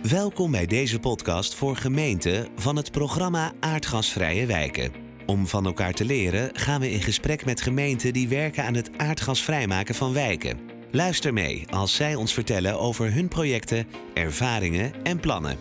Welkom bij deze podcast voor gemeenten van het programma Aardgasvrije Wijken. Om van elkaar te leren gaan we in gesprek met gemeenten die werken aan het aardgasvrijmaken van wijken. Luister mee als zij ons vertellen over hun projecten, ervaringen en plannen.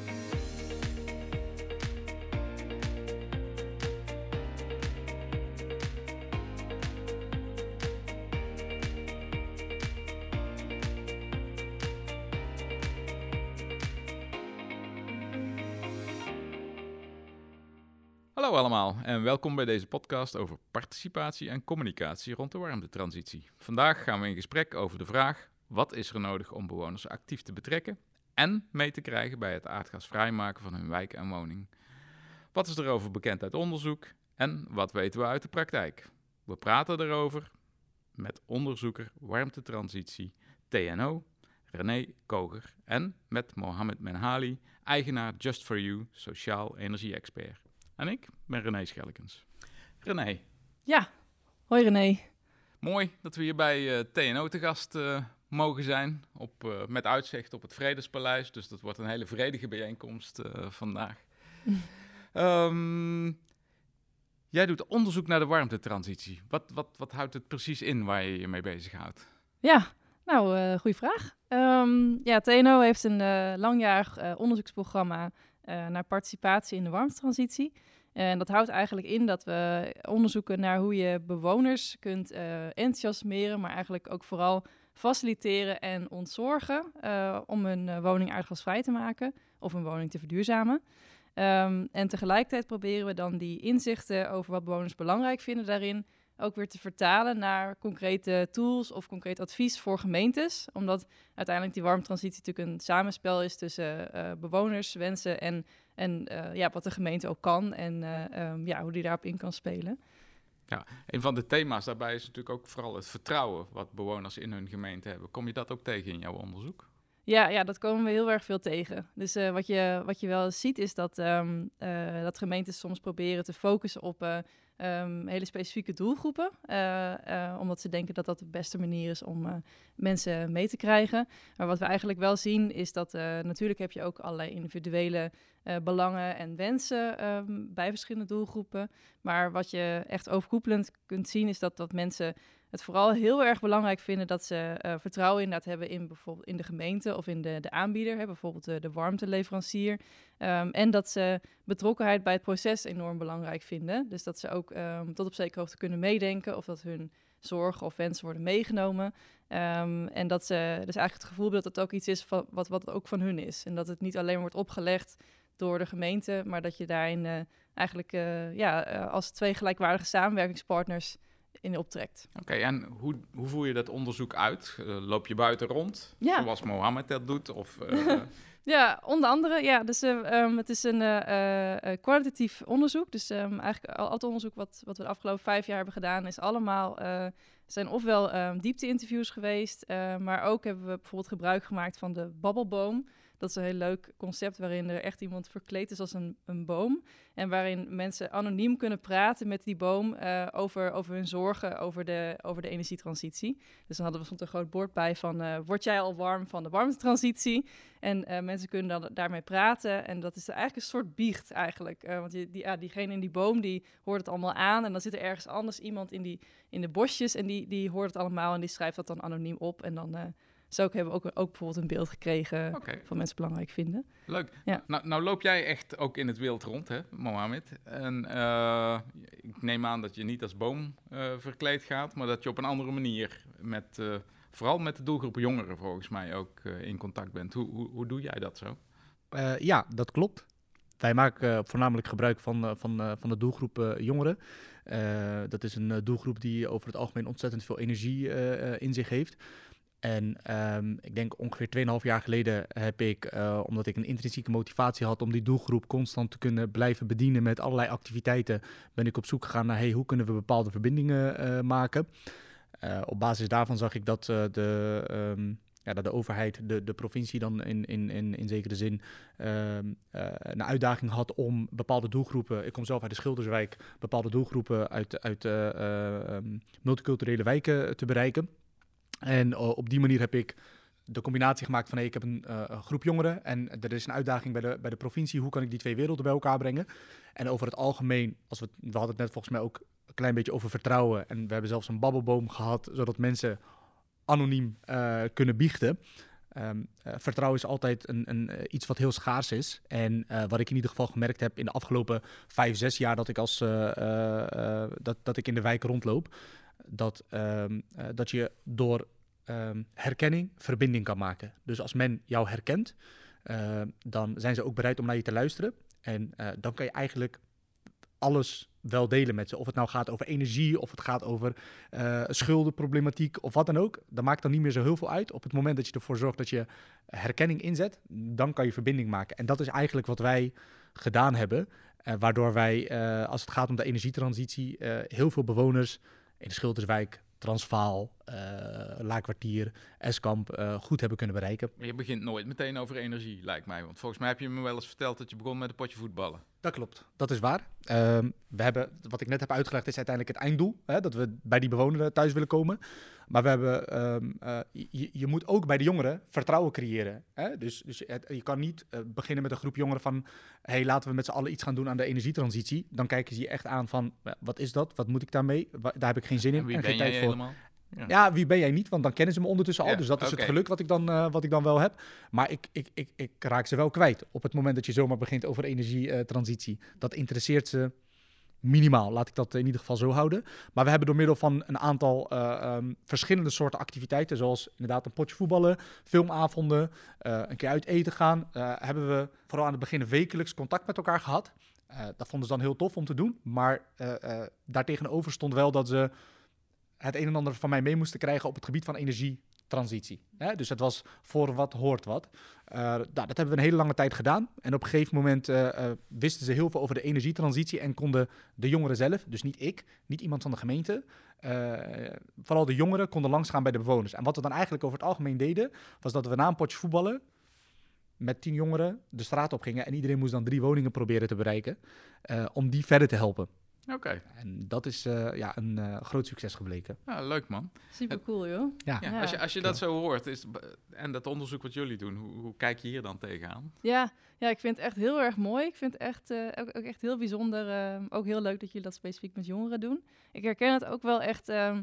Welkom bij deze podcast over participatie en communicatie rond de warmtetransitie. Vandaag gaan we in gesprek over de vraag: wat is er nodig om bewoners actief te betrekken en mee te krijgen bij het aardgasvrijmaken van hun wijk en woning? Wat is erover bekend uit onderzoek en wat weten we uit de praktijk? We praten erover met onderzoeker warmtetransitie TNO, René Koger en met Mohamed Menhali, eigenaar Just for You, sociaal energie-expert. En ik ben René Schelkens. René, Ja, hoi René. mooi dat we hier bij eh, TNO te gast eh, mogen zijn. Op, eh, met uitzicht op het Vredespaleis. Dus dat wordt een hele vredige bijeenkomst vandaag. Ehm, jij doet onderzoek naar de warmtetransitie. Wat, wat, wat houdt het precies in waar je je mee bezighoudt? Ja, nou, goede vraag. Ehm, ja, TNO heeft een langjarig onderzoeksprogramma eh, naar participatie in de warmtetransitie. En dat houdt eigenlijk in dat we onderzoeken naar hoe je bewoners kunt eh, enthousiasmeren, maar eigenlijk ook vooral faciliteren en ontzorgen eh, om hun woning aardgasvrij te maken of een woning te verduurzamen. Ehm, en tegelijkertijd proberen we dan die inzichten over wat bewoners belangrijk vinden daarin ook weer te vertalen naar concrete tools of concreet advies voor gemeentes. Omdat uiteindelijk die warmtransitie natuurlijk een samenspel is tussen eh, bewoners, wensen en, en eh, ja, wat de gemeente ook kan en eh, ehm, ja, hoe die daarop in kan spelen. Een van de thema's daarbij is natuurlijk ook vooral het vertrouwen wat bewoners in hun gemeente hebben. Kom je dat ook tegen in jouw onderzoek? Ja, ja, dat komen we heel erg veel tegen. Dus wat, je, wat je wel ziet is dat, ehm, eh, dat gemeentes soms proberen te focussen op ehm, hele specifieke doelgroepen. eh, eh, omdat ze denken dat dat de beste manier is om eh, mensen mee te krijgen. Maar wat we eigenlijk wel zien is dat natuurlijk heb je ook allerlei individuele eh, belangen en wensen ehm, bij verschillende doelgroepen. Maar wat je echt overkoepelend kunt zien is dat, dat mensen het vooral heel erg belangrijk vinden dat ze eh, vertrouwen inderdaad hebben in bijvoorbeeld in de gemeente of in de, de aanbieder, hè, bijvoorbeeld de, de warmteleverancier. Ehm, en dat ze betrokkenheid bij het proces enorm belangrijk vinden. Dus dat ze ook ehm, tot op zekere hoogte kunnen meedenken of dat hun zorgen of wensen worden meegenomen. En dat ze dus eigenlijk het gevoel hebben dat het ook iets is van, wat, wat ook van hun is. En dat het niet alleen wordt opgelegd door de gemeente, maar dat je daarin eh, eigenlijk eh, ja, eh, als twee gelijkwaardige samenwerkingspartners in optrekt. Oké, en hoe, hoe voer je dat onderzoek uit? Loop je buiten rond, Ja. zoals Mohammed dat doet? Of, Ja, onder andere. Ja, dus eh, ehm, het is een eh, kwalitatief onderzoek. Dus ehm, eigenlijk al, al het onderzoek wat, wat we de afgelopen vijf jaar hebben gedaan, is allemaal zijn ofwel ehm, diepte-interviews geweest, maar ook hebben we bijvoorbeeld gebruik gemaakt van de babbelboom. Dat is een heel leuk concept waarin er echt iemand verkleed is als een, een boom. En waarin mensen anoniem kunnen praten met die boom eh, over, over hun zorgen over de, over de energietransitie. Dus dan hadden we stond een groot bord bij van, eh, word jij al warm van de warmtetransitie? En eh, mensen kunnen dan daarmee praten. En dat is eigenlijk een soort biecht eigenlijk. Want je, die, ja, diegene in die boom, die hoort het allemaal aan. En dan zit er ergens anders iemand in, die, in de bosjes en die, die hoort het allemaal en die schrijft dat dan anoniem op. En dan... zo hebben we ook, ook bijvoorbeeld een beeld gekregen van mensen belangrijk vinden. leuk. Ja. Nou, nou loop jij echt ook in het wild rond, hè, Mohammed? En eh, ik neem aan dat je niet als boom eh, verkleed gaat, maar dat je op een andere manier met, eh, vooral met de doelgroep jongeren volgens mij ook eh, in contact bent. Hoe, hoe, hoe doe jij dat zo? Eh, ja, dat klopt. Wij maken eh, voornamelijk gebruik van, eh, van, eh, van de doelgroep jongeren. Eh, dat is een doelgroep die over het algemeen ontzettend veel energie eh, eh, in zich heeft. En ehm, ik denk ongeveer 2,5 jaar geleden heb ik, eh, omdat ik een intrinsieke motivatie had om die doelgroep constant te kunnen blijven bedienen met allerlei activiteiten, ben ik op zoek gegaan naar hey, hoe kunnen we bepaalde verbindingen eh, maken. Eh, op basis daarvan zag ik dat, de, ehm, ja, dat de overheid, de, de provincie dan in, in, in, in zekere zin, ehm, eh, een uitdaging had om bepaalde doelgroepen, ik kom zelf uit de Schilderswijk, bepaalde doelgroepen uit, uit multiculturele wijken te bereiken. En eh, op die manier heb ik de combinatie gemaakt van ik heb een, uh, een, groep jongeren en er is een uitdaging bij de, bij de provincie. Hoe kan ik die twee werelden bij elkaar brengen? En over het algemeen, als we, we hadden het net volgens mij ook een klein beetje over vertrouwen. En we hebben zelfs een babbelboom gehad, zodat mensen anoniem uh, kunnen biechten. Uh, vertrouwen is altijd een, een, iets wat heel schaars is. En wat ik in ieder geval gemerkt heb in de afgelopen vijf, zes jaar dat ik, als, dat, dat ik in de wijk rondloop, dat, um, dat je door um, herkenning verbinding kan maken. Dus als men jou herkent, dan zijn ze ook bereid om naar je te luisteren. En dan kan je eigenlijk alles wel delen met ze. Of het nou gaat over energie, of het gaat over uh, schuldenproblematiek of wat dan ook. Dat maakt dan niet meer zo heel veel uit. Op het moment dat je ervoor zorgt dat je herkenning inzet, dan kan je verbinding maken. En dat is eigenlijk wat wij gedaan hebben. Waardoor wij, als het gaat om de energietransitie, heel veel bewoners in de Schilderswijk, Transvaal, uh, Laakkwartier, Eskamp uh, goed hebben kunnen bereiken. Je begint nooit meteen over energie, lijkt mij. Want volgens mij heb je me wel eens verteld dat je begon met een potje voetballen. Dat klopt, dat is waar. Uh, we hebben, wat ik net heb uitgelegd, is uiteindelijk het einddoel. Hè, dat we bij die bewoner thuis willen komen. Maar we hebben, um, je, je, moet ook bij de jongeren vertrouwen creëren. Hè? Dus, dus je, je, kan niet uh, beginnen met een groep jongeren van... hey, laten we met z'n allen iets gaan doen aan de energietransitie. Dan kijken ze je echt aan van, wat is dat? Wat moet ik daarmee? Daar heb ik geen zin in en, en geen tijd voor. helemaal? Ja. ja. wie ben jij niet? Want dan kennen ze me ondertussen al. Ja, Dus dat is het geluk wat ik, dan, uh, wat ik dan wel heb. Maar ik, ik, ik, ik raak ze wel kwijt. Op het moment dat je zomaar begint over energietransitie. dat interesseert ze minimaal. Laat ik dat in ieder geval zo houden. Maar we hebben door middel van een aantal uh, um, verschillende soorten activiteiten. Zoals inderdaad een potje voetballen, filmavonden, uh, een keer uit eten gaan. Hebben we vooral aan het begin wekelijks contact met elkaar gehad. Dat vonden ze dan heel tof om te doen. Maar daartegenover stond wel dat ze het een en ander van mij mee moesten krijgen op het gebied van energietransitie. Hè? Dus het was voor wat hoort wat. Uh, nou, dat hebben we een hele lange tijd gedaan. En op een gegeven moment uh, uh, wisten ze heel veel over de energietransitie en konden de jongeren zelf, dus niet ik, niet iemand van de gemeente, vooral de jongeren konden langsgaan bij de bewoners. En wat we dan eigenlijk over het algemeen deden, was dat we na een potje voetballen met tien jongeren de straat op gingen en iedereen moest dan drie woningen proberen te bereiken om die verder te helpen. Oké. Okay. En dat is uh, ja, een uh, groot succes gebleken. Ja, leuk man. Super cool joh. Ja. ja, ja. Als je, als je dat zo hoort is, en dat onderzoek wat jullie doen, hoe, hoe, kijk je hier dan tegenaan? Ja, ja, ik vind het echt heel erg mooi. Ik vind het echt, uh, ook, ook, echt heel bijzonder. ook heel leuk dat jullie dat specifiek met jongeren doen. Ik herken het ook wel echt... Um, uh,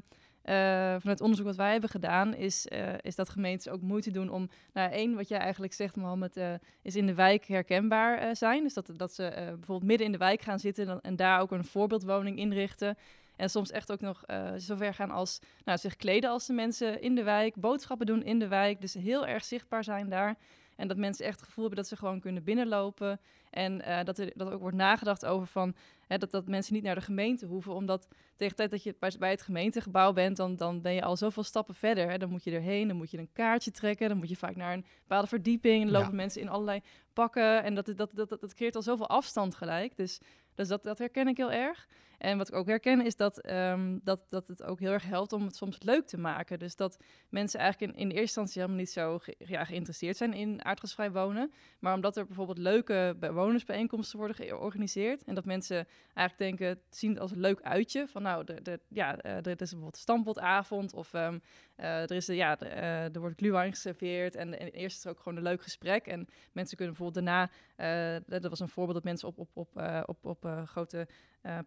vanuit het onderzoek wat wij hebben gedaan, is, uh, is dat gemeentes ook moeite doen om, nou één, wat jij eigenlijk zegt, Mohammed, uh, is in de wijk herkenbaar zijn. Dus dat, dat ze bijvoorbeeld midden in de wijk gaan zitten en, en, daar ook een voorbeeldwoning inrichten. En soms echt ook nog zover gaan als nou, zich kleden als de mensen in de wijk, boodschappen doen in de wijk. Dus heel erg zichtbaar zijn daar. En dat mensen echt het gevoel hebben dat ze gewoon kunnen binnenlopen. En uh, dat er dat ook wordt nagedacht over van hè, dat, dat mensen niet naar de gemeente hoeven. Omdat tegen de tijd dat je bij, bij het gemeentegebouw bent, dan, dan ben je al zoveel stappen verder. Hè. Dan moet je erheen, dan moet je een kaartje trekken, dan moet je vaak naar een bepaalde verdieping. En dan lopen ja. mensen in allerlei pakken. En dat, dat, dat, dat, dat creëert al zoveel afstand gelijk. Dus, dus dat, dat herken ik heel erg. En wat ik ook herken is dat, um, dat, dat het ook heel erg helpt om het soms leuk te maken. Dus dat mensen eigenlijk in, in eerste instantie helemaal niet zo ja, geïnteresseerd zijn in aardgasvrij wonen. Maar omdat er bijvoorbeeld leuke bewonersbijeenkomsten worden georganiseerd. En dat mensen eigenlijk denken, zien het als een leuk uitje. Van nou, de, de, ja, uh, er is bijvoorbeeld stampotavond of um, uh, er, is, ja, de, uh, er wordt glühwein geserveerd. En, en eerst is het ook gewoon een leuk gesprek. En mensen kunnen bijvoorbeeld daarna, dat was een voorbeeld dat mensen op, op, op, op, op grote uh,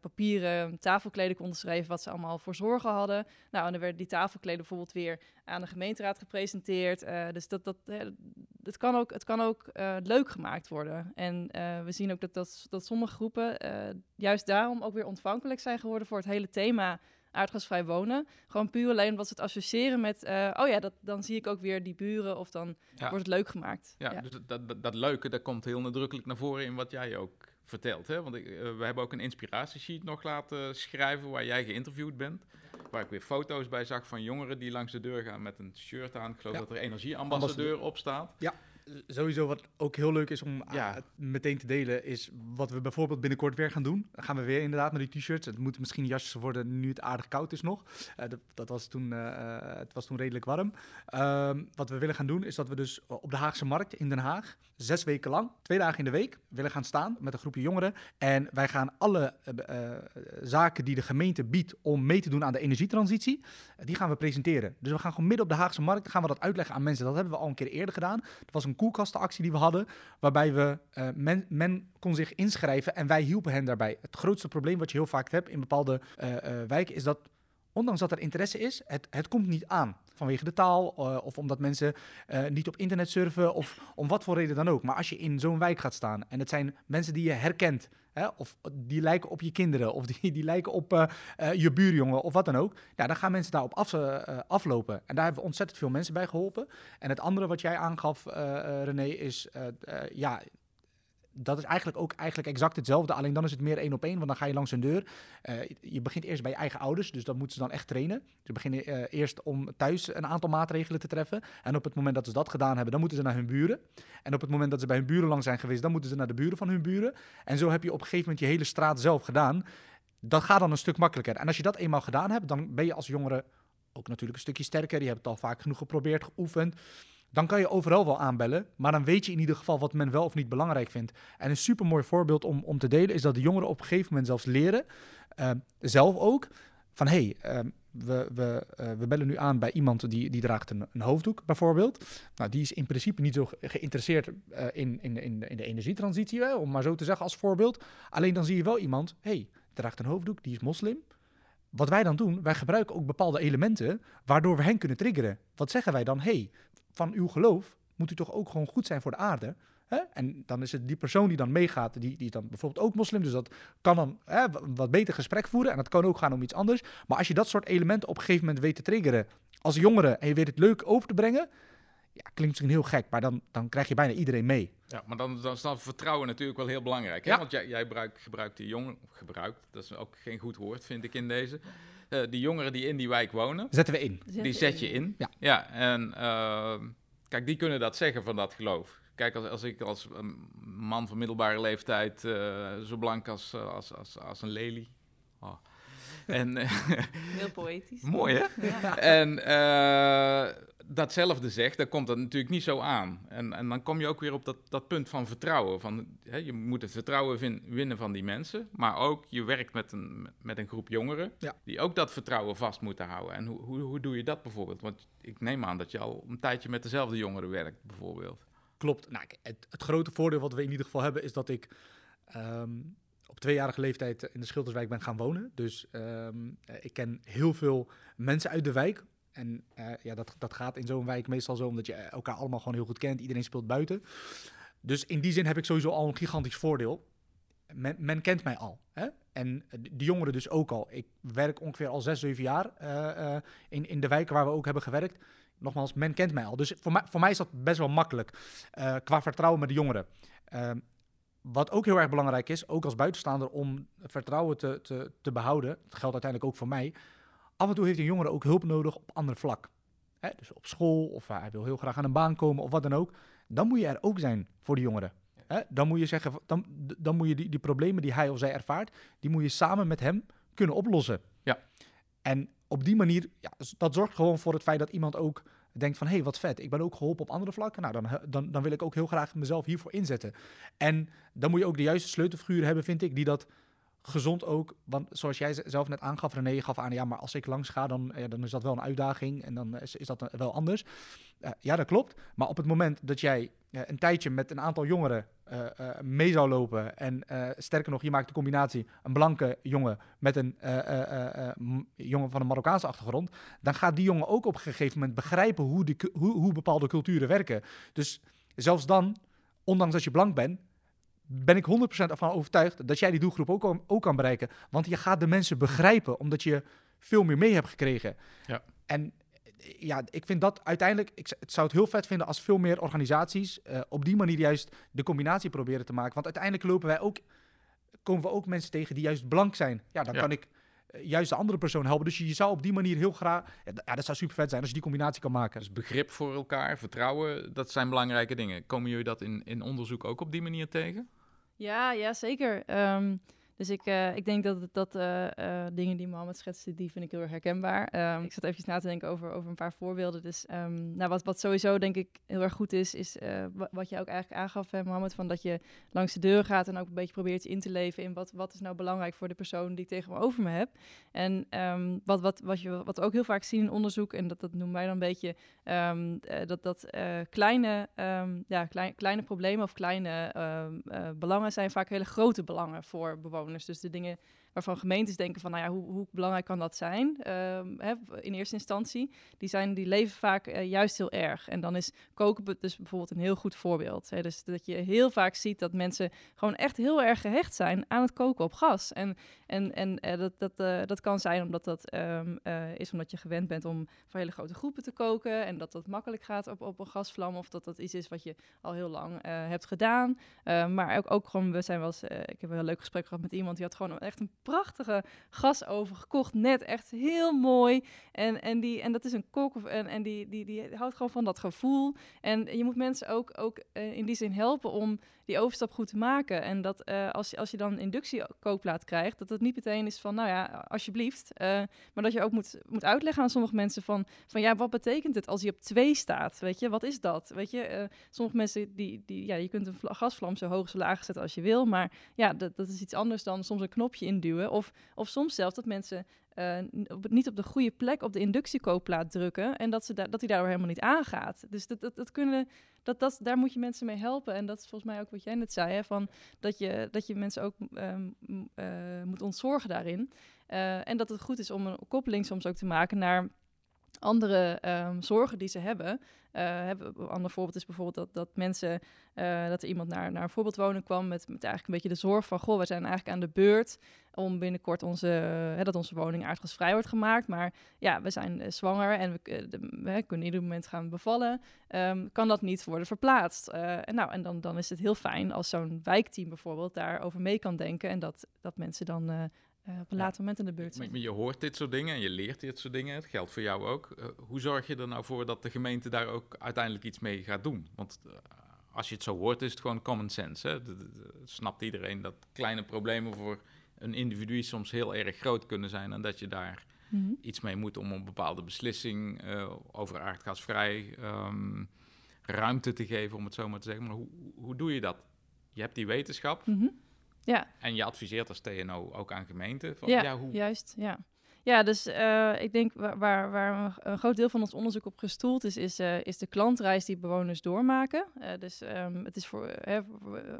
papieren tafelkleden konden schrijven wat ze allemaal voor zorgen hadden. Nou, en dan werden die tafelkleden bijvoorbeeld weer aan de gemeenteraad gepresenteerd. Uh, dus dat, dat, uh, het kan ook, het kan ook uh, leuk gemaakt worden. En we zien ook dat, dat, dat sommige groepen juist daarom ook weer ontvankelijk zijn geworden voor het hele thema aardgasvrij wonen. Gewoon puur alleen omdat ze het associëren met... Uh, oh ja, dat, dan zie ik ook weer die buren of dan ja. wordt het leuk gemaakt. Ja, ja. dus dat, dat, dat, leuke, dat komt heel nadrukkelijk naar voren in wat jij ook vertelt. Hè? Want ik, uh, we hebben ook een inspiratiesheet nog laten schrijven waar jij geïnterviewd bent. Waar ik weer foto's bij zag van jongeren die langs de deur gaan met een shirt aan. Ik geloof ja. dat er energieambassadeur op staat. Ja. Sowieso wat ook heel leuk is om Ja. ah, meteen te delen, is wat we bijvoorbeeld binnenkort weer gaan doen. Dan gaan we weer inderdaad met die t-shirts. Het moet misschien jasjes worden nu het aardig koud is nog. Eh, dat, dat was toen, eh, eh, het was toen redelijk warm. Ehm, wat we willen gaan doen is dat we dus op de Haagse Markt in Den Haag zes weken lang, twee dagen in de week, willen gaan staan met een groepje jongeren. En wij gaan alle zaken die de gemeente biedt om mee te doen aan de energietransitie, die gaan we presenteren. Dus we gaan gewoon midden op de Haagse Markt, gaan we dat uitleggen aan mensen. Dat hebben we al een keer eerder gedaan. Het was een koelkastenactie die we hadden, waarbij we, eh, men, men kon zich inschrijven en wij hielpen hen daarbij. Het grootste probleem wat je heel vaak hebt in bepaalde eh, eh, wijken is dat, ondanks dat er interesse is, het, het komt niet aan. Vanwege de taal of omdat mensen niet op internet surfen of om wat voor reden dan ook. Maar als je in zo'n wijk gaat staan en het zijn mensen die je herkent, hè, of die lijken op je kinderen of die, die lijken op eh, eh, je buurjongen of wat dan ook, ja, dan gaan mensen daarop af, eh, aflopen. En daar hebben we ontzettend veel mensen bij geholpen. En het andere wat jij aangaf, René, is ja. Dat is eigenlijk ook eigenlijk exact hetzelfde, alleen dan is het meer één op één, want dan ga je langs een deur. Eh, je begint eerst bij je eigen ouders, dus dat moeten ze dan echt trainen. Ze beginnen eh, eerst om thuis een aantal maatregelen te treffen. En op het moment dat ze dat gedaan hebben, dan moeten ze naar hun buren. En op het moment dat ze bij hun buren lang zijn geweest, dan moeten ze naar de buren van hun buren. En zo heb je op een gegeven moment je hele straat zelf gedaan. Dat gaat dan een stuk makkelijker. En als je dat eenmaal gedaan hebt, dan ben je als jongere ook natuurlijk een stukje sterker. Je hebt het al vaak genoeg geprobeerd, geoefend. Dan kan je overal wel aanbellen, maar dan weet je in ieder geval wat men wel of niet belangrijk vindt. En een supermooi voorbeeld om, om te delen is dat de jongeren op een gegeven moment zelfs leren, eh, zelf ook, van hé, hey, eh, we, we, eh, we bellen nu aan bij iemand die, die draagt een, een hoofddoek bijvoorbeeld. Nou, die is in principe niet zo ge- geïnteresseerd eh, in, in, in, de- in de energietransitie, om maar zo te zeggen als voorbeeld. Alleen dan zie je wel iemand, hey, draagt een hoofddoek, die is moslim. Wat wij dan doen, wij gebruiken ook bepaalde elementen waardoor we hen kunnen triggeren. Wat zeggen wij dan? hey, van uw geloof moet u toch ook gewoon goed zijn voor de aarde? Hè? En dan is het die persoon die dan meegaat, die, die is dan bijvoorbeeld ook moslim. Dus dat kan dan hè, wat beter gesprek voeren. En dat kan ook gaan om iets anders. Maar als je dat soort elementen op een gegeven moment weet te triggeren als jongere en je weet het leuk over te brengen, ja, klinkt misschien heel gek, maar dan, dan krijg je bijna iedereen mee. Ja, maar dan, dan is dan vertrouwen natuurlijk wel heel belangrijk. Hè? Ja. Want jij, jij gebruikt, gebruikt die jongeren, gebruikt, dat is ook geen goed woord, vind ik in deze. Eh, die jongeren die in die wijk wonen, Zetten we in. die zet je in. Ja. en ehm, kijk, die kunnen dat zeggen van dat geloof. Kijk, als, als ik als een man van middelbare leeftijd, eh, zo blank als, eh, als, als, als een lelie. Oh. En eh, Heel poëtisch. mooi hè? Ja. En eh, datzelfde zegt, dan komt dat natuurlijk niet zo aan. En, en dan kom je ook weer op dat, dat punt van vertrouwen. Van, hè, je moet het vertrouwen vin- winnen van die mensen, maar ook je werkt met een, met een groep jongeren Ja. die ook dat vertrouwen vast moeten houden. En hoe, hoe, hoe doe je dat bijvoorbeeld? Want ik neem aan dat je al een tijdje met dezelfde jongeren werkt, bijvoorbeeld. Klopt. Nou, het, het grote voordeel wat we in ieder geval hebben is dat ik ehm, op tweejarige leeftijd in de Schilderswijk ben gaan wonen. Dus ehm, eh, ik ken heel veel mensen uit de wijk. En eh, ja, dat, dat gaat in zo'n wijk meestal zo omdat je elkaar allemaal gewoon heel goed kent. Iedereen speelt buiten. Dus in die zin heb ik sowieso al een gigantisch voordeel. Men, kent mij al. Hè? En die jongeren dus ook al. Ik werk ongeveer al zes, zeven jaar eh, in, in de wijken waar we ook hebben gewerkt. Nogmaals, men kent mij al. Dus voor mij, voor mij is dat best wel makkelijk qua vertrouwen met de jongeren. Wat ook heel erg belangrijk is, ook als buitenstaander, om vertrouwen te, te, te behouden, dat geldt uiteindelijk ook voor mij. Af en toe heeft een jongere ook hulp nodig op ander vlak. Hè, dus op school, of hij wil heel graag aan een baan komen, of wat dan ook. Dan moet je er ook zijn voor de jongeren. Hè, dan moet je zeggen, dan, dan moet je die, die problemen die hij of zij ervaart, die moet je samen met hem kunnen oplossen. Ja. En op die manier, ja, dat zorgt gewoon voor het feit dat iemand ook denkt van, hé, hey, wat vet, ik ben ook geholpen op andere vlakken. Nou, dan, dan, dan wil ik ook heel graag mezelf hiervoor inzetten. En dan moet je ook de juiste sleutelfiguren hebben, vind ik, die dat gezond ook, want zoals jij zelf net aangaf, René, je gaf aan, ja, maar als ik langs ga, dan, ja, dan is dat wel een uitdaging en dan is, dat eh, wel anders. Eh, ja, dat klopt. Maar op het moment dat jij eh, een tijdje met een aantal jongeren mee zou lopen en sterker nog, je maakt de combinatie een blanke jongen met een jongen van een Marokkaanse achtergrond, dan gaat die jongen ook op een gegeven moment begrijpen hoe, hoe, hoe bepaalde culturen werken. Dus zelfs dan, ondanks dat je blank bent, ben ik 100% ervan overtuigd dat jij die doelgroep ook, kan- ook kan bereiken. Want je gaat de mensen begrijpen, omdat je veel meer mee hebt gekregen. Ja. En ja, ik vind dat uiteindelijk, ik het zou het heel vet vinden als veel meer organisaties eh, op die manier juist de combinatie proberen te maken. Want uiteindelijk lopen wij ook, komen we ook mensen tegen die juist blank zijn. Ja, dan Ja. kan ik eh, juist de andere persoon helpen. Dus je, je zou op die manier heel graag... Ja, dat zou super vet zijn als je die combinatie kan maken. Dus begrip voor elkaar, vertrouwen, dat zijn belangrijke dingen. Komen jullie dat in, in onderzoek ook op die manier tegen? Ja, ja zeker. Ehm, dus ik, eh, ik denk dat, dat eh, eh, dingen die Mohammed schetste, die vind ik heel erg herkenbaar. Ehm, ik zat even na te denken over, over een paar voorbeelden. Dus ehm, nou, wat, wat sowieso denk ik heel erg goed is, is wa- wat je ook eigenlijk aangaf, hè, Mohammed, van dat je langs de deur gaat en ook een beetje probeert in te leven in wat, wat is nou belangrijk voor de persoon die tegenover me heb. En ehm, wat, wat, wat, je, wat we ook heel vaak zien in onderzoek, en dat, dat noemen wij dan een beetje dat, dat kleine, ja, klein, kleine problemen of kleine belangen zijn vaak hele grote belangen voor bewoners. Dus de dingen waarvan gemeentes denken van, nou ja, hoe, hoe belangrijk kan dat zijn ehm, hè, in eerste instantie, die, zijn, die leven vaak eh, juist heel erg. En dan is koken dus bijvoorbeeld een heel goed voorbeeld. Hè. Dus dat je heel vaak ziet dat mensen gewoon echt heel erg gehecht zijn aan het koken op gas. En, en, en eh, dat, dat, eh, dat kan zijn omdat dat ehm, eh, is omdat je gewend bent om voor hele grote groepen te koken en dat dat makkelijk gaat op, op een gasvlam of dat dat iets is wat je al heel lang hebt gedaan. Eh, maar ook, ook gewoon, we zijn wel eens, ik heb een heel leuk gesprek gehad met iemand die had gewoon echt een prachtige gasoven gekocht, net echt heel mooi. En, en, die, en dat is een kok en, en die, die, die houdt gewoon van dat gevoel. En je moet mensen ook, ook eh, in die zin helpen om die overstap goed te maken. En dat eh, als, als je dan een inductiekookplaat krijgt, dat het niet meteen is van, nou ja, alsjeblieft. eh, maar dat je ook moet, moet uitleggen aan sommige mensen van, van, ja, wat betekent het als hij op twee staat? Weet je, wat is dat? Weet je, eh, sommige mensen, die, die, ja, je kunt een vla- gasvlam zo hoog, zo laag zetten als je wil. Maar ja, dat, dat is iets anders dan soms een knopje induwen. Of, of soms zelfs dat mensen eh, niet op de goede plek op de inductiekookplaat drukken. En dat, ze da- dat die daardoor helemaal niet aangaat. Dus dat, dat, kunnen, dat, dat, daar moet je mensen mee helpen. En dat is volgens mij ook wat jij net zei. Hè, van dat, je, dat je mensen ook ehm, eh, moet ontzorgen daarin. Eh, en dat het goed is om een koppeling soms ook te maken naar andere ehm, zorgen die ze hebben. Eh, hebben. Een ander voorbeeld is bijvoorbeeld dat, dat mensen, eh, dat er iemand naar, naar een voorbeeldwoning kwam met, met eigenlijk een beetje de zorg van, goh, we zijn eigenlijk aan de beurt om binnenkort onze, hè, dat onze woning aardgasvrij wordt gemaakt. Maar ja, we zijn eh, zwanger en we, eh, kunnen ieder moment gaan bevallen. Ehm, kan dat niet worden verplaatst? Eh, en nou, en dan, dan is het heel fijn als zo'n wijkteam bijvoorbeeld daarover mee kan denken en dat, dat mensen dan eh, eh, op een Ja. later moment in de beurt zijn. maar je hoort dit soort dingen en je leert dit soort dingen. Het geldt voor jou ook. Eh, hoe zorg je er nou voor dat de gemeente daar ook uiteindelijk iets mee gaat doen? Want eh, als je het zo hoort, is het gewoon common sense. Hè? De- de- de- snapt iedereen dat kleine problemen voor een individu soms heel erg groot kunnen zijn. En dat je daar Mhm. iets mee moet om een bepaalde beslissing over aardgasvrij ehm, ruimte te geven, om het zo maar te zeggen. Maar hoe, hoe doe je dat? Je hebt die wetenschap Mhm. Ja, en je adviseert als TNO ook aan gemeenten. Van, ja, ja, hoe, juist. Ja, ja dus eh, ik denk wa- waar, waar een, groot deel van ons onderzoek op gestoeld is, is, eh, is de klantreis die bewoners doormaken. Eh, dus ehm, het is voor, hè,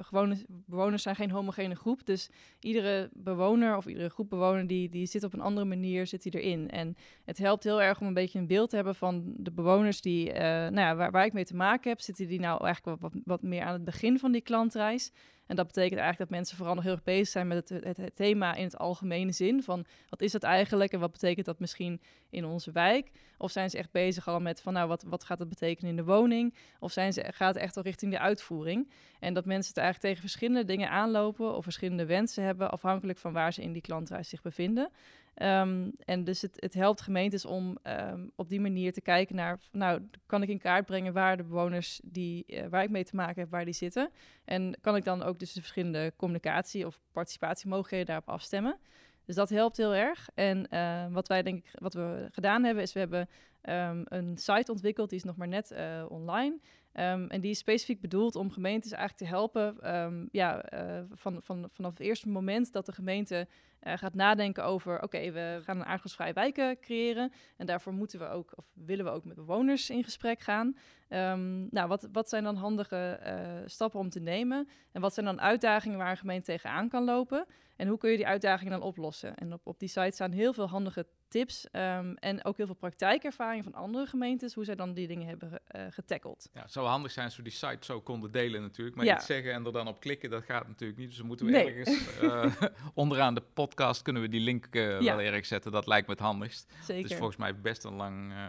gewone bewoners zijn geen homogene groep. Dus iedere bewoner of iedere groep bewoner die, die zit op een andere manier zit die erin. En het helpt heel erg om een beetje een beeld te hebben van de bewoners die, nou ja, waar, waar ik mee te maken heb. Zitten die nou eigenlijk wat, wat, wat meer aan het begin van die klantreis? En dat betekent eigenlijk dat mensen vooral nog heel erg bezig zijn met het, het, thema in het algemene zin. Van wat is dat eigenlijk en wat betekent dat misschien in onze wijk? Of zijn ze echt bezig al met van nou wat, wat gaat dat betekenen in de woning? Of zijn ze, gaat het echt al richting de uitvoering? En dat mensen het eigenlijk tegen verschillende dingen aanlopen of verschillende wensen hebben, afhankelijk van waar ze in die klantreis zich bevinden. Ehm, en dus het, het helpt gemeentes om ehm, op die manier te kijken naar, nou, kan ik in kaart brengen waar de bewoners die, eh, waar ik mee te maken heb, waar die zitten. En kan ik dan ook dus de verschillende communicatie- of participatiemogelijkheden daarop afstemmen. Dus dat helpt heel erg. En eh, wat wij denk ik, wat we gedaan hebben, is we hebben ehm, een site ontwikkeld, die is nog maar net eh, online. Ehm, en die is specifiek bedoeld om gemeentes eigenlijk te helpen. ehm, ja, eh, van, van, vanaf het eerste moment dat de gemeente eh, gaat nadenken over: oké, we gaan een aardgasvrije wijken creëren. En daarvoor moeten we ook, of willen we ook met bewoners in gesprek gaan. Ehm, nou, wat, wat zijn dan handige eh, stappen om te nemen? En wat zijn dan uitdagingen waar een gemeente tegenaan kan lopen? En hoe kun je die uitdagingen dan oplossen? En op, op die site staan heel veel handige tips ehm, en ook heel veel praktijkervaring van andere gemeentes, hoe zij dan die dingen hebben eh getackeld. Ja, het zou handig zijn als we die site zo konden delen natuurlijk. Maar Ja. iets zeggen en er dan op klikken, dat gaat natuurlijk niet. Dus dan moeten we Nee. ergens eh, onderaan de podcast kunnen we die link Ja. wel ergens zetten. Dat lijkt me het handigst. Zeker. Het is volgens mij best een lang... eh,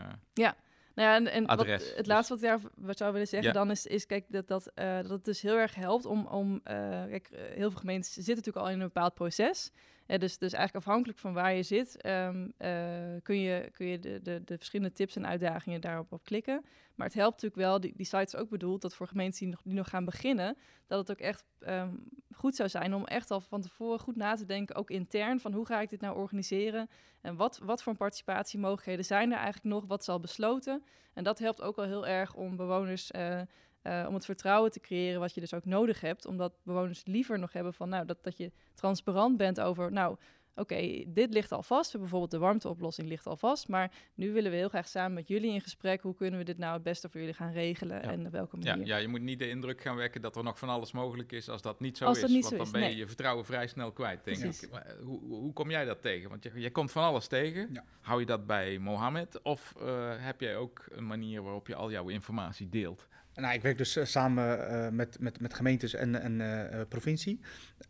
Nou ja, en, en wat, het Dus- laatste wat ik daar wat zou willen zeggen Ja. dan is, is kijk, dat, dat, eh, dat het dus heel erg helpt om, om eh, kijk, eh, heel veel gemeentes zitten natuurlijk al in een bepaald proces. Dus, dus eigenlijk afhankelijk van waar je zit, ehm, eh, kun je, kun je de, de, de verschillende tips en uitdagingen daarop op klikken. Maar het helpt natuurlijk wel, die, die site is ook bedoeld dat voor gemeenten die nog, die nog gaan beginnen, dat het ook echt ehm, goed zou zijn om echt al van tevoren goed na te denken, ook intern, van hoe ga ik dit nou organiseren en wat, wat voor participatiemogelijkheden zijn er eigenlijk nog, wat is al besloten. En dat helpt ook al heel erg om bewoners uh, uh, om het vertrouwen te creëren wat je dus ook nodig hebt. Omdat bewoners liever nog hebben van nou, dat, dat je transparant bent over nou, oké, dit ligt al vast. Bijvoorbeeld de warmteoplossing ligt al vast. Maar nu willen we heel graag samen met jullie in gesprek. Hoe kunnen we dit nou het beste voor jullie gaan regelen en op welke manier? Ja, ja, je moet niet de indruk gaan wekken dat er nog van alles mogelijk is als dat niet zo is. want dan ben je je vertrouwen vrij snel kwijt, denk ik. hoe, hoe, kom jij dat tegen? Want je, je komt van alles tegen. Hou je dat bij Mohammed? Of uh, heb jij ook een manier waarop je al jouw informatie deelt? Nou, ik werk dus uh, samen uh, met, met, met gemeentes en, en uh, provincie.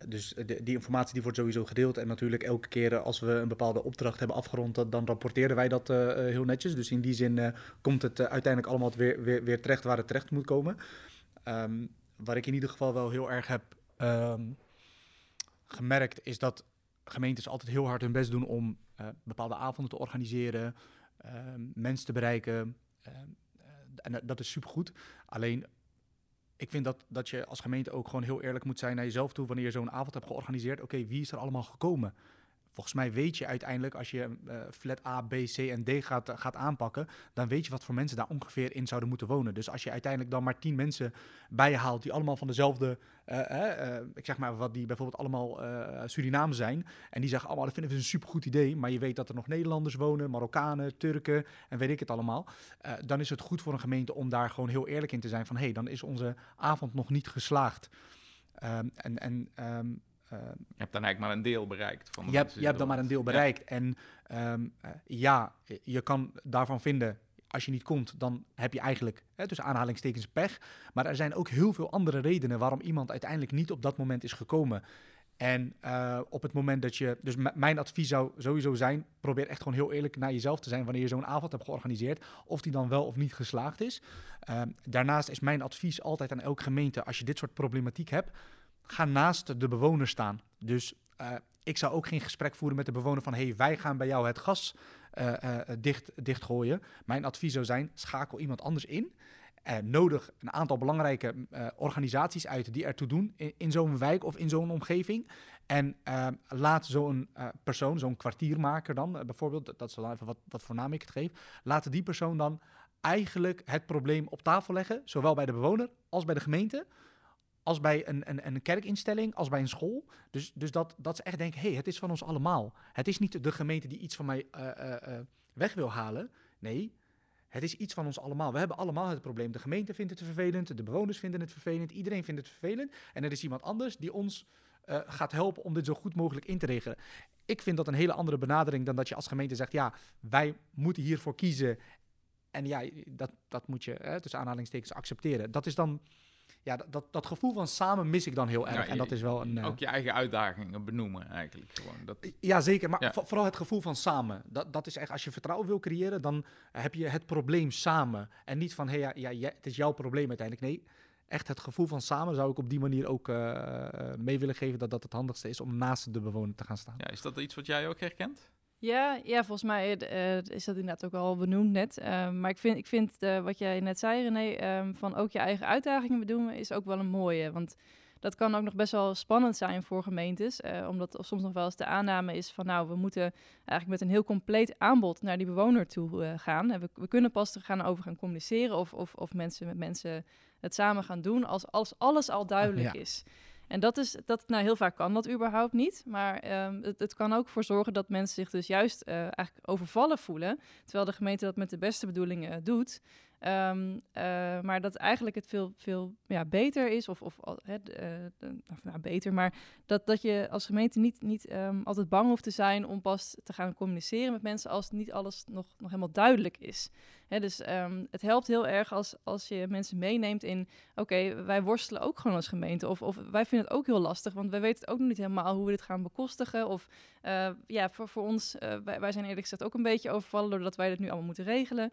Dus de, die informatie die wordt sowieso gedeeld. En natuurlijk elke keer als we een bepaalde opdracht hebben afgerond, dan rapporteren wij dat heel netjes. Dus in die zin komt het uiteindelijk allemaal weer, weer, weer terecht waar het terecht moet komen. Um, waar ik in ieder geval wel heel erg heb um, gemerkt, is dat gemeentes altijd heel hard hun best doen om bepaalde avonden te organiseren, ehm, mensen te bereiken en dat is supergoed. Alleen, ik vind dat, dat je als gemeente ook gewoon heel eerlijk moet zijn naar jezelf toe wanneer je zo'n avond hebt georganiseerd. Oké, wie is er allemaal gekomen? Volgens mij weet je uiteindelijk, als je uh, flat A, B, C en D gaat, gaat aanpakken, dan weet je wat voor mensen daar ongeveer in zouden moeten wonen. Dus als je uiteindelijk dan maar tien mensen bij haalt die allemaal van dezelfde, uh, ik zeg maar wat die bijvoorbeeld allemaal Suriname zijn, en die zeggen allemaal, dat vinden we een supergoed idee, maar je weet dat er nog Nederlanders wonen, Marokkanen, Turken en weet ik het allemaal, dan is het goed voor een gemeente om daar gewoon heel eerlijk in te zijn van, hé, hey, dan is onze avond nog niet geslaagd. Um, en en um, je hebt dan eigenlijk maar een deel bereikt. Van je hebt, je hebt dan maar een deel bereikt. En um, ja, je kan daarvan vinden, als je niet komt, dan heb je eigenlijk, hè, tussen aanhalingstekens, pech. Maar er zijn ook heel veel andere redenen waarom iemand uiteindelijk niet op dat moment is gekomen. En uh, op het moment dat je. Dus mijn advies zou sowieso zijn: probeer echt gewoon heel eerlijk naar jezelf te zijn wanneer je zo'n avond hebt georganiseerd. Of die dan wel of niet geslaagd is. Uh, daarnaast is mijn advies altijd aan elke gemeente: als je dit soort problematiek hebt ga naast de bewoner staan. Dus uh, ik zou ook geen gesprek voeren met de bewoner van... hey, wij gaan bij jou het gas uh, uh, dicht, dichtgooien. Mijn advies zou zijn, schakel iemand anders in... nodig een aantal belangrijke organisaties uit die ertoe doen in, zo'n wijk of in zo'n omgeving. En laat zo'n persoon, zo'n kwartiermaker dan bijvoorbeeld, dat is wel even wat, wat voor naam ik het geef, laat die persoon dan eigenlijk het probleem op tafel leggen, zowel bij de bewoner als bij de gemeente als bij een, een, een kerkinstelling, als bij een school. Dus, dus dat, dat ze echt denken, hé, hey, het is van ons allemaal. Het is niet de gemeente die iets van mij uh, uh, weg wil halen. Nee, het is iets van ons allemaal. We hebben allemaal het probleem. De gemeente vindt het vervelend, de bewoners vinden het vervelend, iedereen vindt het vervelend. En er is iemand anders die ons gaat helpen om dit zo goed mogelijk in te regelen. Ik vind dat een hele andere benadering dan dat je als gemeente zegt, ja, wij moeten hiervoor kiezen. En ja, dat, dat moet je hè, tussen aanhalingstekens accepteren. Dat is dan ja, dat, dat gevoel van samen mis ik dan heel erg. en dat is wel een. Ook je eigen uitdagingen benoemen, eigenlijk. Gewoon. Dat... Ja, zeker. Maar vooral het gevoel van samen. Dat, dat is echt, als je vertrouwen wil creëren, dan heb je het probleem samen. En niet van, hé, hey, ja, ja, het is jouw probleem uiteindelijk. Nee, echt het gevoel van samen zou ik op die manier ook uh, mee willen geven dat dat het handigste is om naast de bewoner te gaan staan. Ja, is dat iets wat jij ook herkent? Ja, ja, volgens mij uh, is dat inderdaad ook al benoemd net. Uh, maar ik vind, ik vind uh, wat jij net zei, René, um, van ook je eigen uitdagingen bedoelen, is ook wel een mooie. Want dat kan ook nog best wel spannend zijn voor gemeentes. omdat er soms nog wel eens de aanname is van, nou, we moeten eigenlijk met een heel compleet aanbod naar die bewoner toe gaan. En we, we, kunnen pas er gaan over gaan communiceren of, of, of mensen met mensen het samen gaan doen als, als alles al duidelijk ja. is. En dat is, dat, nou heel vaak kan dat überhaupt niet. Maar um, het, het, kan ook voor zorgen dat mensen zich dus juist uh, eigenlijk overvallen voelen. Terwijl de gemeente dat met de beste bedoelingen doet. Um, uh, maar dat eigenlijk het veel, veel ja, beter is, of, of uh, of, nou, beter, maar dat, dat je als gemeente niet, niet um, altijd bang hoeft te zijn om pas te gaan communiceren met mensen als niet alles nog, nog helemaal duidelijk is. Dus um, het helpt heel erg als, als je mensen meeneemt in, oké, wij worstelen ook gewoon als gemeente, of, of wij vinden het ook heel lastig, want wij weten ook nog niet helemaal hoe we dit gaan bekostigen, of uh, ja, voor, voor ons, wij, wij zijn eerlijk gezegd ook een beetje overvallen doordat wij dit nu allemaal moeten regelen.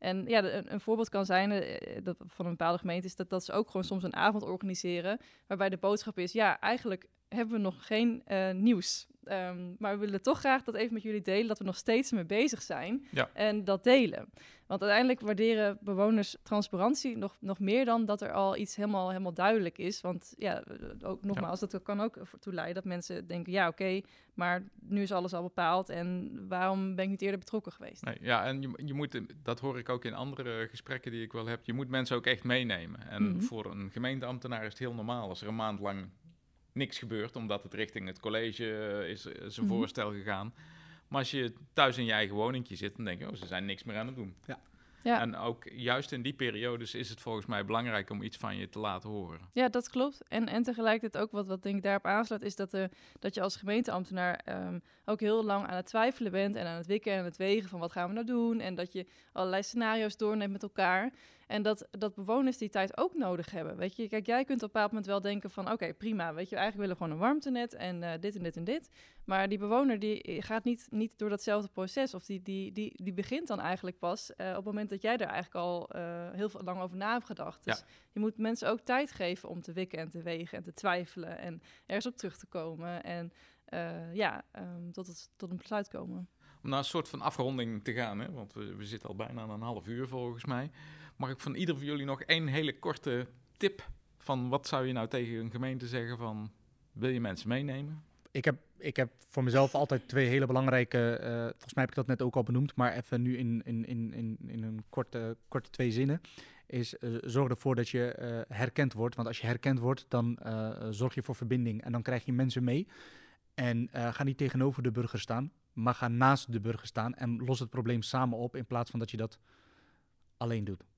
En ja, een, een voorbeeld kan zijn eh, dat van een bepaalde gemeente is dat, dat ze ook gewoon soms een avond organiseren waarbij de boodschap is, ja, eigenlijk hebben we nog geen eh, nieuws. Ehm, maar we willen toch graag dat even met jullie delen dat we nog steeds mee bezig zijn Ja. en dat delen. Want uiteindelijk waarderen bewoners transparantie nog, nog meer dan dat er al iets helemaal, helemaal duidelijk is. Want ja, eh, ook nogmaals, dat kan ook ertoe leiden dat mensen denken, ja oké, maar nu is alles al bepaald en waarom ben ik niet eerder betrokken geweest? Nee, ja, en je, je moet, dat hoor ik ook in andere gesprekken die ik wel heb, je moet mensen ook echt meenemen. En Mhm. voor een gemeenteambtenaar is het heel normaal als er een maand lang niks gebeurt, omdat het richting het college eh, is, is een Mhm. voorstel gegaan. Maar als je thuis in je eigen woningje zit, dan denk je, oh, ze zijn niks meer aan het doen. Ja. En ook juist in die periodes is het volgens mij belangrijk om iets van je te laten horen. Ja, dat klopt. En, en tegelijkertijd ook wat, wat denk ik daarop aansluit, is dat, er dat je als gemeenteambtenaar ehm, ook heel lang aan het twijfelen bent en aan het wikken en aan het wegen van wat gaan we nou doen. En dat je allerlei scenario's doorneemt met elkaar. En dat, dat bewoners die tijd ook nodig hebben. Weet je, kijk, jij kunt op een bepaald moment wel denken van oké, prima, weet je, eigenlijk willen we gewoon een warmtenet en eh, dit en dit en dit. Maar die bewoner die gaat niet, niet door datzelfde proces. Of die, die, die, die begint dan eigenlijk pas eh, op het moment dat jij er eigenlijk al eh, heel veel lang over na hebt gedacht. Ja. Dus je moet mensen ook tijd geven om te wikken en te wegen en te twijfelen en ergens op terug te komen. En eh, ja, ehm, tot, het, tot een besluit komen. Om naar een soort van afronding te gaan, hè? want we, we zitten al bijna aan een half uur volgens mij. Mag ik van ieder van jullie nog één hele korte tip van wat zou je nou tegen een gemeente zeggen van wil je mensen meenemen? Ik heb, ik heb voor mezelf altijd twee hele belangrijke, eh, volgens mij heb ik dat net ook al benoemd, maar even nu in, in, in, in, in een korte, korte twee zinnen. Is eh, zorg ervoor dat je eh, herkend wordt. Want als je herkend wordt, dan zorg je voor verbinding en dan krijg je mensen mee. En ga niet tegenover de burger staan, maar ga naast de burger staan en los het probleem samen op in plaats van dat je dat alleen doet.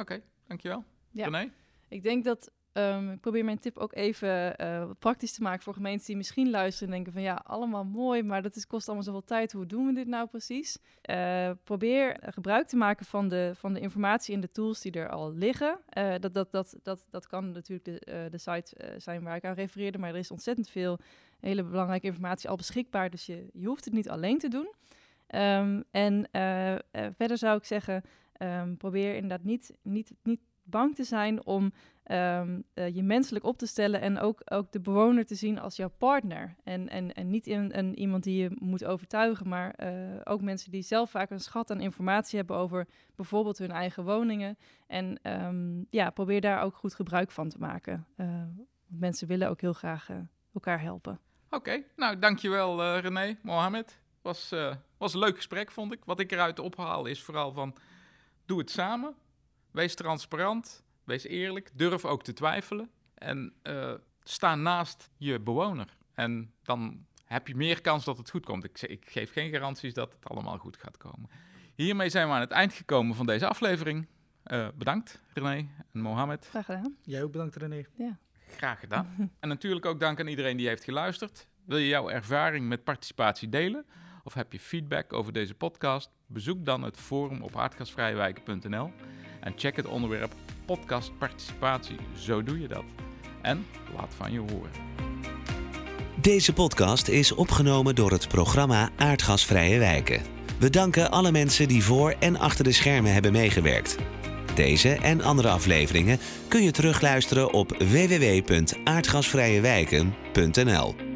Oké, dankjewel. Ja. René? Ik denk dat ehm, ik probeer mijn tip ook even eh, praktisch te maken voor gemeenten die misschien luisteren en denken van ja, allemaal mooi, maar dat is, kost allemaal zoveel tijd. Hoe doen we dit nou precies? Eh, probeer eh, gebruik te maken van de, van de informatie en de tools die er al liggen. Eh, dat, dat, dat, dat, dat kan natuurlijk de, eh, de site eh, zijn waar ik aan refereerde, maar er is ontzettend veel hele belangrijke informatie al beschikbaar, dus je, je hoeft het niet alleen te doen. Ehm, en eh, eh, verder zou ik zeggen, ehm, probeer inderdaad niet, niet, niet bang te zijn om ehm, eh, je menselijk op te stellen en ook, ook de bewoner te zien als jouw partner. En, en, en niet in, een, iemand die je moet overtuigen, maar eh, ook mensen die zelf vaak een schat aan informatie hebben over bijvoorbeeld hun eigen woningen. En ehm, ja, probeer daar ook goed gebruik van te maken. Eh, mensen willen ook heel graag elkaar helpen. Oké, nou dankjewel René, Mohamed. Was, was een leuk gesprek vond ik. Wat ik eruit ophaal is vooral van doe het samen. Wees transparant, wees eerlijk, durf ook te twijfelen. En eh, sta naast je bewoner. En dan heb je meer kans dat het goed komt. Ik, ik geef geen garanties dat het allemaal goed gaat komen. Hiermee zijn we aan het eind gekomen van deze aflevering. Eh, bedankt René en Mohamed. Graag gedaan. Jij ook bedankt René. Graag gedaan. En natuurlijk ook dank aan iedereen die heeft geluisterd. Wil je jouw ervaring met participatie delen? Of heb je feedback over deze podcast? Bezoek dan het forum op aardgasvrijewijken.nl en check het onderwerp podcast participatie. Zo doe je dat. En laat van je horen. Deze podcast is opgenomen door het programma Aardgasvrije Wijken. We danken alle mensen die voor en achter de schermen hebben meegewerkt. Deze en andere afleveringen kun je terugluisteren op www.aardgasvrijewijken.nl.